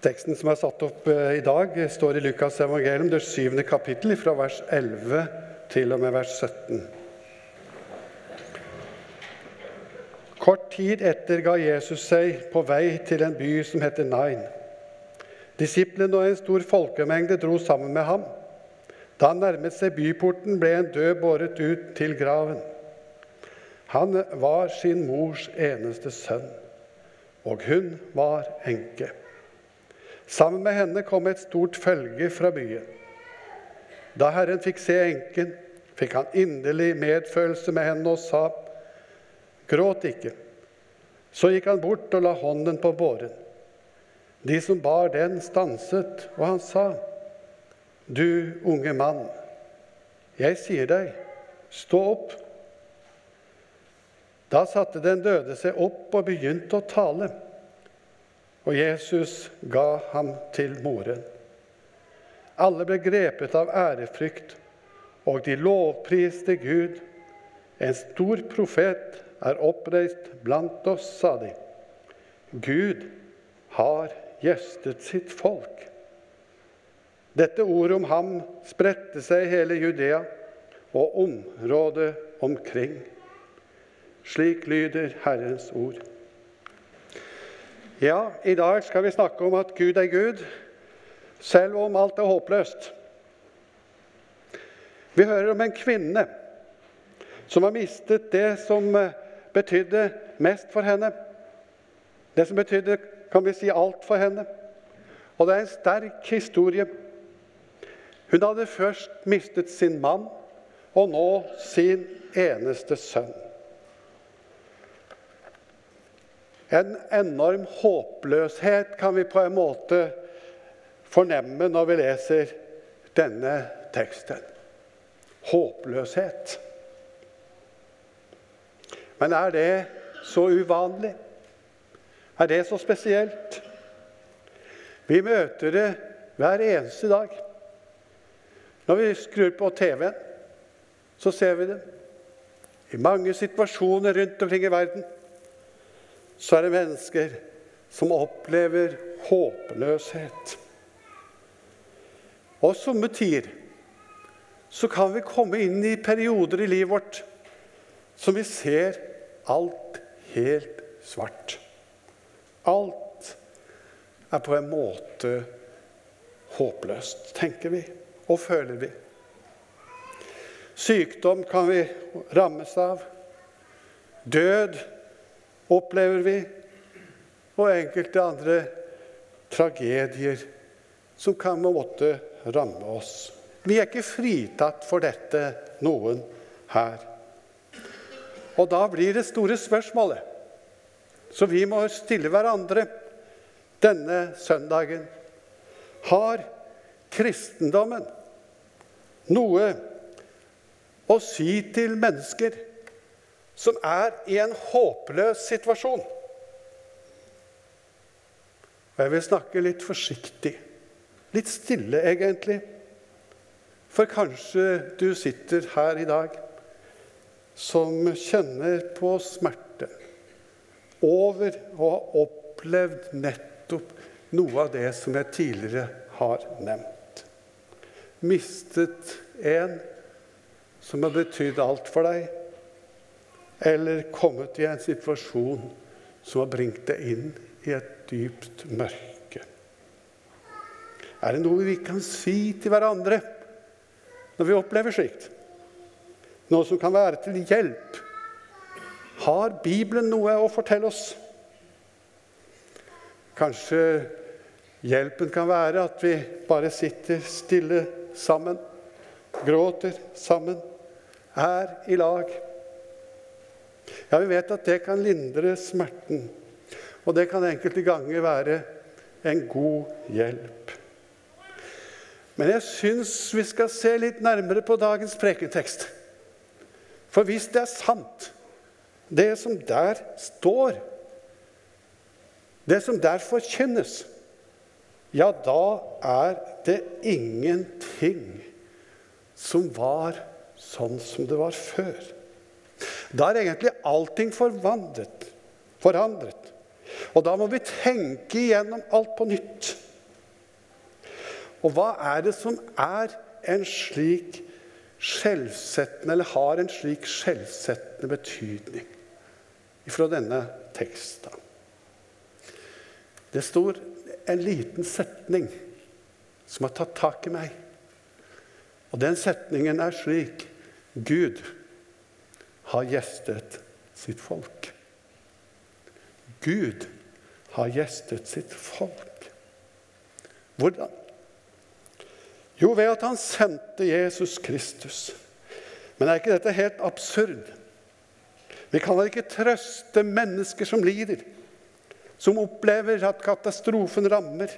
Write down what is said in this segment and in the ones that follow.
Teksten som er satt opp eh, i dag, står i Lukas evangelium, det syvende kapittel, fra vers 11 til og med vers 17. Kort tid etter ga Jesus seg på vei til en by som heter Nain. Disiplene og en stor folkemengde dro sammen med ham. Da han nærmet seg byporten, ble en død båret ut til graven. Han var sin mors eneste sønn, og hun var enke. Sammen med henne kom et stort følge fra byen. Da Herren fikk se enken, fikk han inderlig medfølelse med henne og sa, Gråt ikke. Så gikk han bort og la hånden på båren. De som bar den, stanset, og han sa, Du unge mann, jeg sier deg, stå opp. Da satte den døde seg opp og begynte å tale og Jesus ga ham til moren. Alle ble grepet av ærefrykt, og de lovpriste Gud. En stor profet er oppreist blant oss, sa de. Gud har gjestet sitt folk. Dette ordet om ham spredte seg i hele Judea og området omkring. Slik lyder Herrens ord. Ja, i dag skal vi snakke om at Gud er Gud, selv om alt er håpløst. Vi hører om en kvinne som har mistet det som eh, betydde mest for henne. Det som betydde kan vi si, alt for henne. Og det er en sterk historie. Hun hadde først mistet sin mann, og nå sin eneste sønn. En enorm håpløshet kan vi på en måte fornemme når vi leser denne teksten. Håpløshet. Men er det så uvanlig? Er det så spesielt? Vi møter det hver eneste dag. Når vi skrur på TV-en, så ser vi det. I mange situasjoner rundt omkring i verden så er det mennesker som opplever håpløshet. Og somme tider så kan vi komme inn i perioder i livet vårt som vi ser alt helt svart. Alt er på en måte håpløst, tenker vi og føler vi. Sykdom kan vi rammes av. Død opplever vi, og enkelte andre tragedier som kan måtte ramme oss. Vi er ikke fritatt for dette, noen her. Og da blir det store spørsmålet, så vi må stille hverandre denne søndagen Har kristendommen noe å si til mennesker som er i en håpløs situasjon. Og jeg vil snakke litt forsiktig, litt stille egentlig. For kanskje du sitter her i dag som kjenner på smerte over å ha opplevd nettopp noe av det som jeg tidligere har nevnt. Mistet en som har betydd alt for deg eller kommet i en situasjon som har bringt deg inn i et dypt mørke. Er det noe vi kan si til hverandre når vi opplever slikt? Noe som kan være til hjelp? Har Bibelen noe å fortelle oss? Kanskje hjelpen kan være at vi bare sitter stille sammen, gråter sammen, er i lag. Ja, vi vet at det kan lindre smerten, og det kan enkelte ganger være en god hjelp. Men jeg syns vi skal se litt nærmere på dagens prekentekst. For hvis det er sant, det som der står, det som der forkynnes, ja, da er det ingenting som var sånn som det var før. Da er egentlig allting forvandlet, forandret. Og da må vi tenke igjennom alt på nytt. Og hva er det som er en slik skjellsettende, eller har en slik skjellsettende betydning fra denne teksten? Det står en liten setning som har tatt tak i meg. Og den setningen er slik Gud har gjestet sitt folk. Gud har gjestet sitt folk. Hvordan? Jo, ved at han sendte Jesus Kristus. Men er ikke dette helt absurd? Vi kan vel ikke trøste mennesker som lider, som opplever at katastrofen rammer,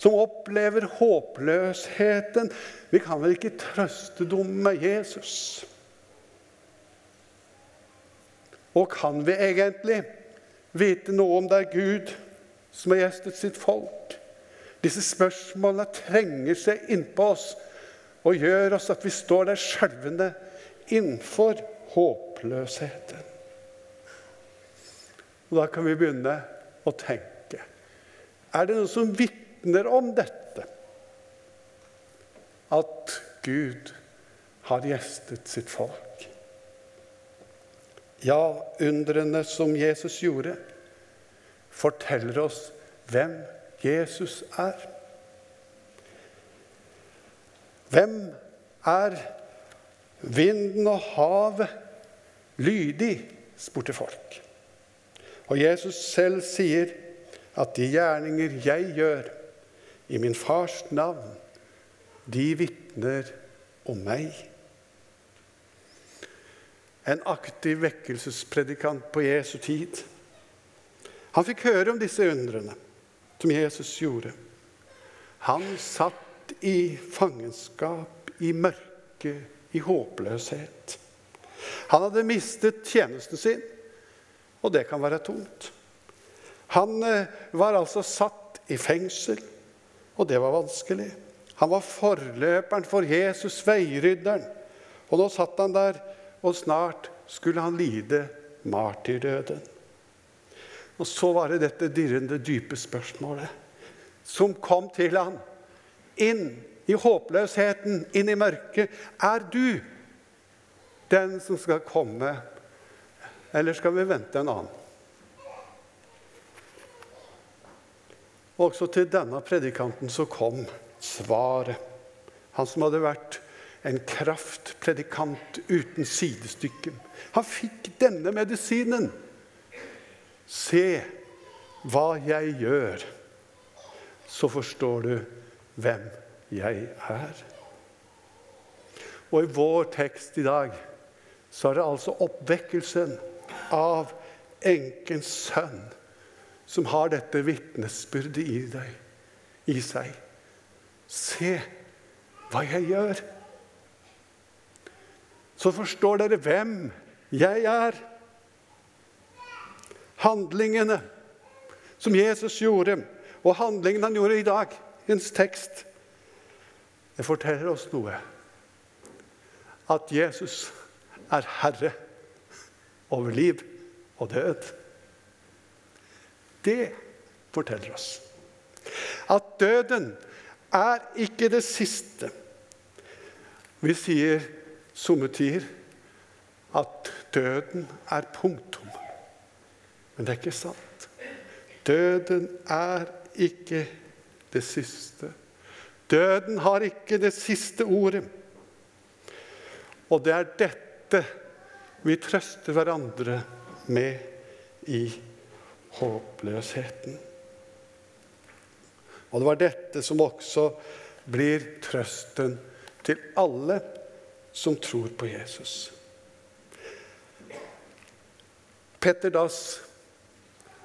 som opplever håpløsheten. Vi kan vel ikke trøste dem med Jesus? Og kan vi egentlig vite noe om det er Gud som har gjestet sitt folk? Disse spørsmålene trenger seg innpå oss og gjør oss at vi står der skjelvende innenfor håpløsheten. Og Da kan vi begynne å tenke. Er det noe som vitner om dette? At Gud har gjestet sitt folk. Ja, undrene som Jesus gjorde, forteller oss hvem Jesus er. Hvem er vinden og havet lydig? spurte folk. Og Jesus selv sier at de gjerninger jeg gjør i min fars navn, de vitner om meg. En aktiv vekkelsespredikant på Jesu tid. Han fikk høre om disse undrene som Jesus gjorde. Han satt i fangenskap, i mørke, i håpløshet. Han hadde mistet tjenesten sin, og det kan være tungt. Han eh, var altså satt i fengsel, og det var vanskelig. Han var forløperen for Jesus, veirydderen. Og nå satt han der, og snart skulle han lide martyrdøden. Og så var det dette dirrende, dype spørsmålet som kom til han. Inn i håpløsheten, inn i mørket. Er du den som skal komme, eller skal vi vente en annen? Også til denne predikanten så kom svaret. Han som hadde vært en kraftpredikant uten sidestykke. Han fikk denne medisinen. Se hva jeg gjør, så forstår du hvem jeg er. Og i vår tekst i dag så er det altså oppvekkelsen av enkens sønn som har dette vitnesbyrdet i, i seg. Se hva jeg gjør. Så forstår dere hvem jeg er handlingene som Jesus gjorde, og handlingene han gjorde i dag, dagens tekst, det forteller oss noe. At Jesus er herre over liv og død. Det forteller oss at døden er ikke det siste. Vi sier somme tider at døden er punktum. Men det er ikke sant. Døden er ikke det siste. Døden har ikke det siste ordet. Og det er dette vi trøster hverandre med i håpløsheten. Og det var dette som også blir trøsten til alle som tror på Jesus. Petter Dass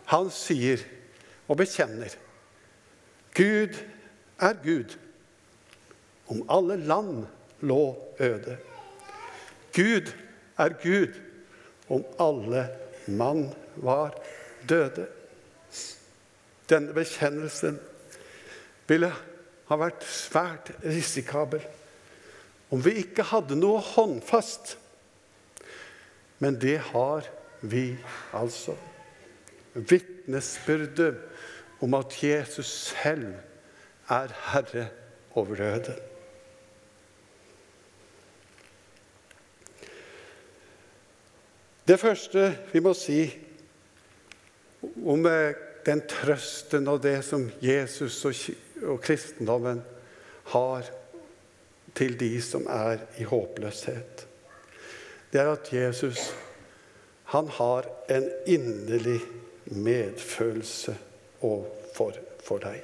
han sier og bekjenner Gud er Gud om alle land lå øde. Gud er Gud om alle mann var døde. Denne bekjennelsen ville ha vært svært risikabel om vi ikke hadde noe håndfast. Men det har vi altså vitnesbyrdet om at Jesus selv er herre over døden. Det første vi må si om eh, den trøsten og det som Jesus og kristendommen har til de som er i håpløshet, det er at Jesus han har en inderlig medfølelse overfor for deg.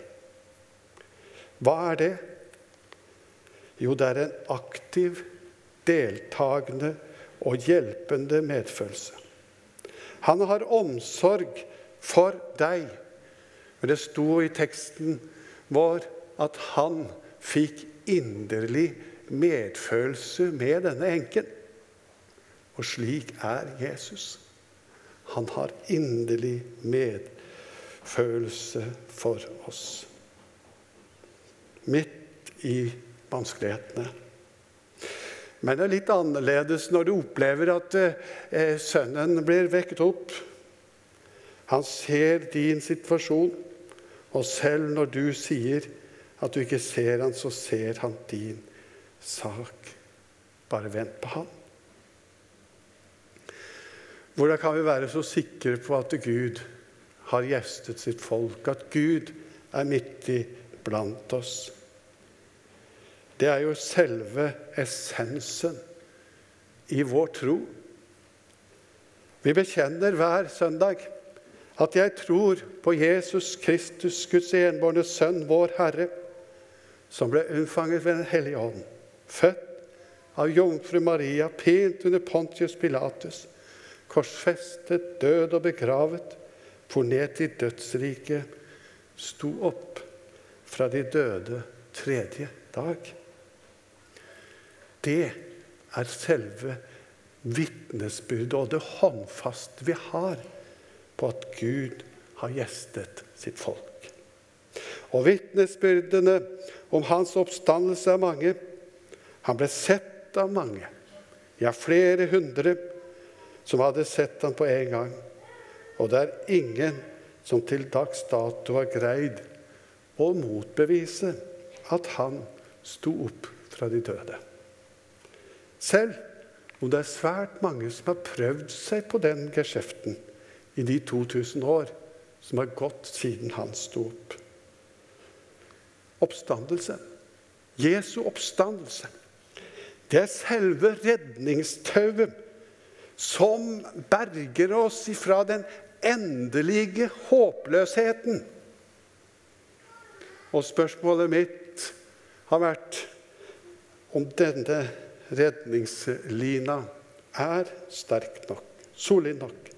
Hva er det? Jo, det er en aktiv, deltakende og hjelpende medfølelse. Han har omsorg for deg. Men det sto i teksten vår at han fikk inderlig medfølelse med denne enken. Og slik er Jesus. Han har inderlig medfølelse for oss. Midt i vanskelighetene. Men det er litt annerledes når du opplever at eh, sønnen blir vekket opp. Han ser din situasjon, og selv når du sier at du ikke ser han, så ser han din sak. Bare vent på han. Hvordan kan vi være så sikre på at Gud har gjestet sitt folk, at Gud er midt i blant oss? Det er jo selve essensen i vår tro. Vi bekjenner hver søndag at jeg tror på Jesus Kristus, Guds enbårne Sønn, vår Herre, som ble unnfanget ved Den hellige ånd, født av jomfru Maria, pent under Pontius Pilatus, korsfestet, død og begravet, for ned til dødsriket, sto opp fra de døde tredje dag. Det er selve vitnesbyrdet og det håndfaste vi har på at Gud har gjestet sitt folk. Og vitnesbyrdene om hans oppstandelse er mange. Han ble sett av mange, ja, flere hundre, som hadde sett ham på en gang. Og det er ingen som til dags dato har greid å motbevise at han sto opp fra de døde. Selv om det er svært mange som har prøvd seg på den geskjeften i de 2000 år som har gått siden han sto opp. Oppstandelse. Jesu oppstandelse. Det er selve redningstauet som berger oss ifra den endelige håpløsheten. Og spørsmålet mitt har vært om denne redningslina er sterk nok, solid nok?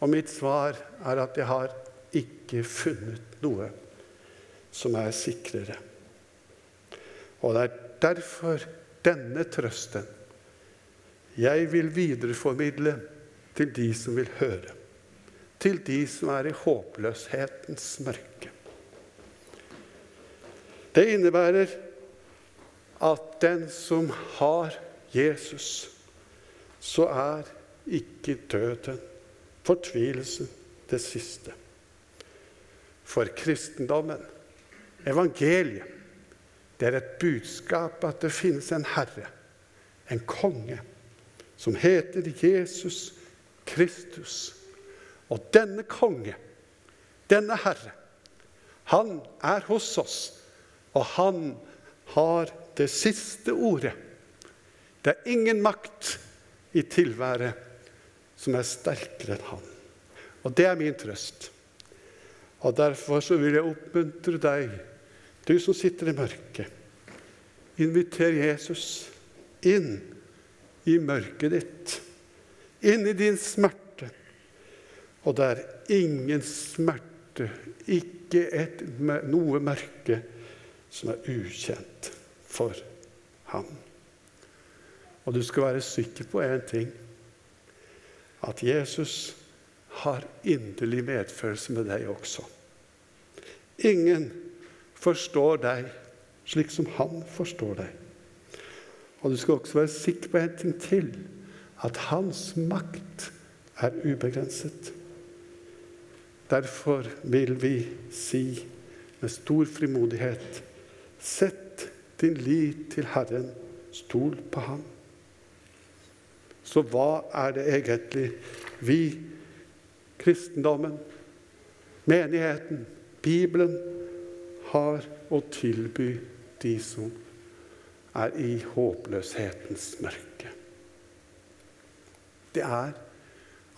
Og mitt svar er at jeg har ikke funnet noe som er sikrere. Og det er derfor denne trøsten jeg vil videreformidle til de som vil høre. Til de som er i håpløshetens mørke. Det innebærer at den som har Jesus, så er ikke døden, fortvilelsen, det siste. For kristendommen, evangeliet, det er et budskap at det finnes en herre, en konge, som heter Jesus Kristus. Og denne konge, denne herre, han er hos oss, og han har det siste ordet. Det er ingen makt i tilværet som er sterkere enn han. Og det er min trøst. Og Derfor så vil jeg oppmuntre deg, du som sitter i mørket. Inviter Jesus inn i mørket ditt, inn i din smerte. Og det er ingen smerte, ikke et, noe mørke, som er ukjent for ham. Og du skal være sikker på én ting at Jesus har inderlig medfølelse med deg også. Ingen forstår deg slik som han forstår deg. Og du skal også være sikker på en ting til at hans makt er ubegrenset. Derfor vil vi si med stor frimodighet Sett din lit til Herren. Stol på Ham. Så hva er det egentlig vi, kristendommen, menigheten, Bibelen, har å tilby de som er i håpløshetens mørke? Det er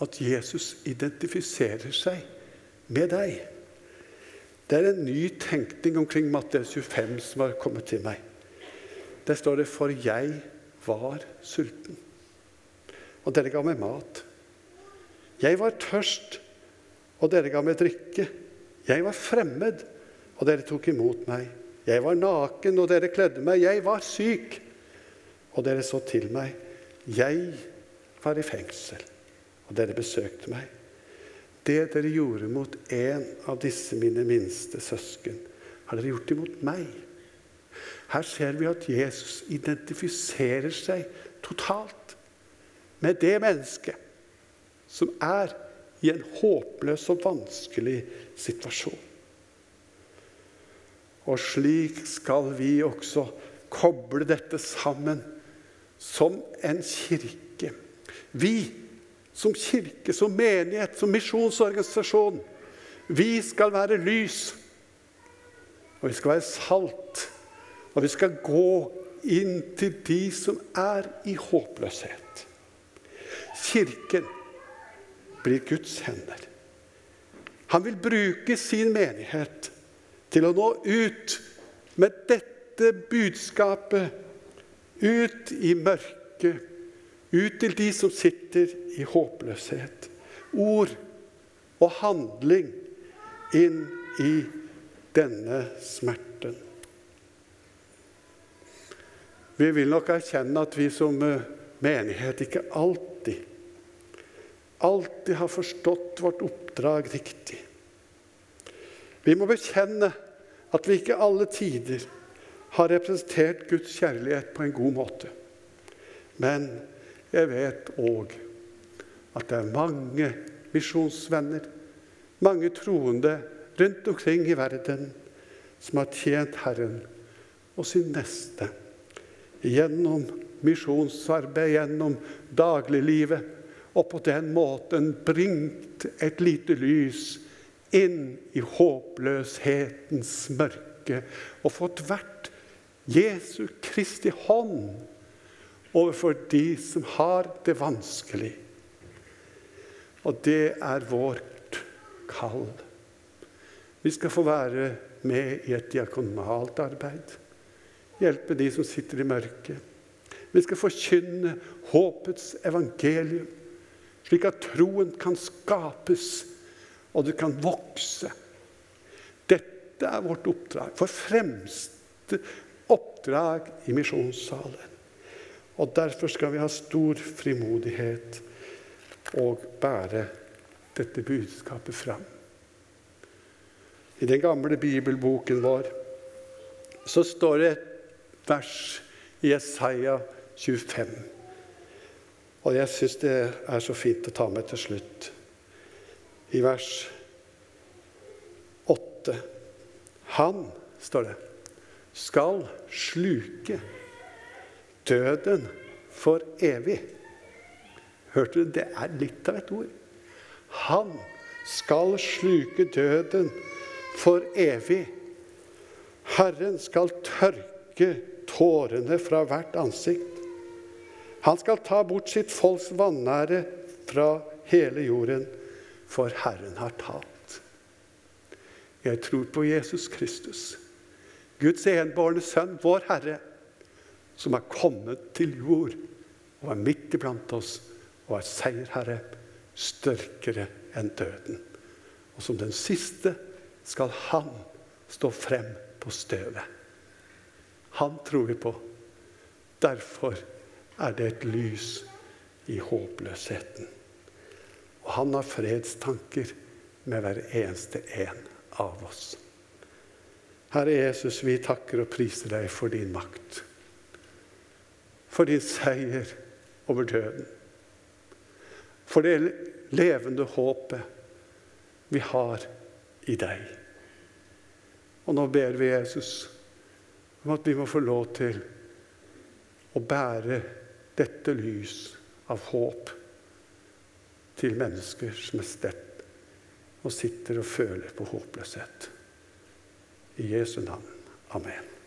at Jesus identifiserer seg med deg. Det er en ny tenkning omkring Matteus 25 som har kommet til meg. Der står det 'For jeg var sulten', og dere ga meg mat. Jeg var tørst, og dere ga meg drikke. Jeg var fremmed, og dere tok imot meg. Jeg var naken, og dere kledde meg. Jeg var syk, og dere så til meg. Jeg var i fengsel, og dere besøkte meg. Det dere gjorde mot en av disse mine minste søsken, har dere gjort imot meg. Her ser vi at Jesus identifiserer seg totalt med det mennesket som er i en håpløs og vanskelig situasjon. Og slik skal vi også koble dette sammen som en kirke. Vi som kirke, som menighet, som misjonsorganisasjon. Vi skal være lys, og vi skal være salt. Og vi skal gå inn til de som er i håpløshet. Kirken blir Guds hender. Han vil bruke sin menighet til å nå ut med dette budskapet ut i mørket ut til de som sitter i håpløshet. Ord og handling inn i denne smerten. Vi vil nok erkjenne at vi som eh, menighet ikke alltid alltid har forstått vårt oppdrag riktig. Vi må bekjenne at vi ikke alle tider har representert Guds kjærlighet på en god måte. Men jeg vet òg at det er mange misjonsvenner, mange troende rundt omkring i verden som har tjent Herren og sin neste gjennom misjonsarbeid, gjennom dagliglivet, og på den måten bringt et lite lys inn i håpløshetens mørke og fått vært Jesu Kristi hånd overfor de som har det vanskelig. Og det er vårt kall. Vi skal få være med i et diakonalt arbeid. Hjelpe de som sitter i mørket. Vi skal forkynne håpets evangelium, slik at troen kan skapes, og det kan vokse. Dette er vårt oppdrag. For fremste oppdrag i misjonssalen. Og Derfor skal vi ha stor frimodighet og bære dette budskapet fram. I den gamle bibelboken vår så står det et vers i Jesaja 25. Og jeg syns det er så fint å ta med til slutt. I vers 8. Han, står det, skal sluke døden for evig. Hørte du? Det er litt av et ord. Han skal sluke døden for evig. Herren skal tørke tårene fra hvert ansikt. Han skal ta bort sitt folks vanære fra hele jorden, for Herren har talt. Jeg tror på Jesus Kristus, Guds enbårne sønn, vår Herre som er kommet til jord og er midt iblant oss og er seierherre, størkere enn døden. Og som den siste skal han stå frem på støvet. Han tror vi på. Derfor er det et lys i håpløsheten. Og han har fredstanker med hver eneste en av oss. Herre Jesus, vi takker og priser deg for din makt for din seier over døden. For det levende håpet vi har i deg. Og nå ber vi Jesus om at vi må få lov til å bære dette lys av håp til mennesker som er stett og sitter og føler på håpløshet. I Jesu navn. Amen.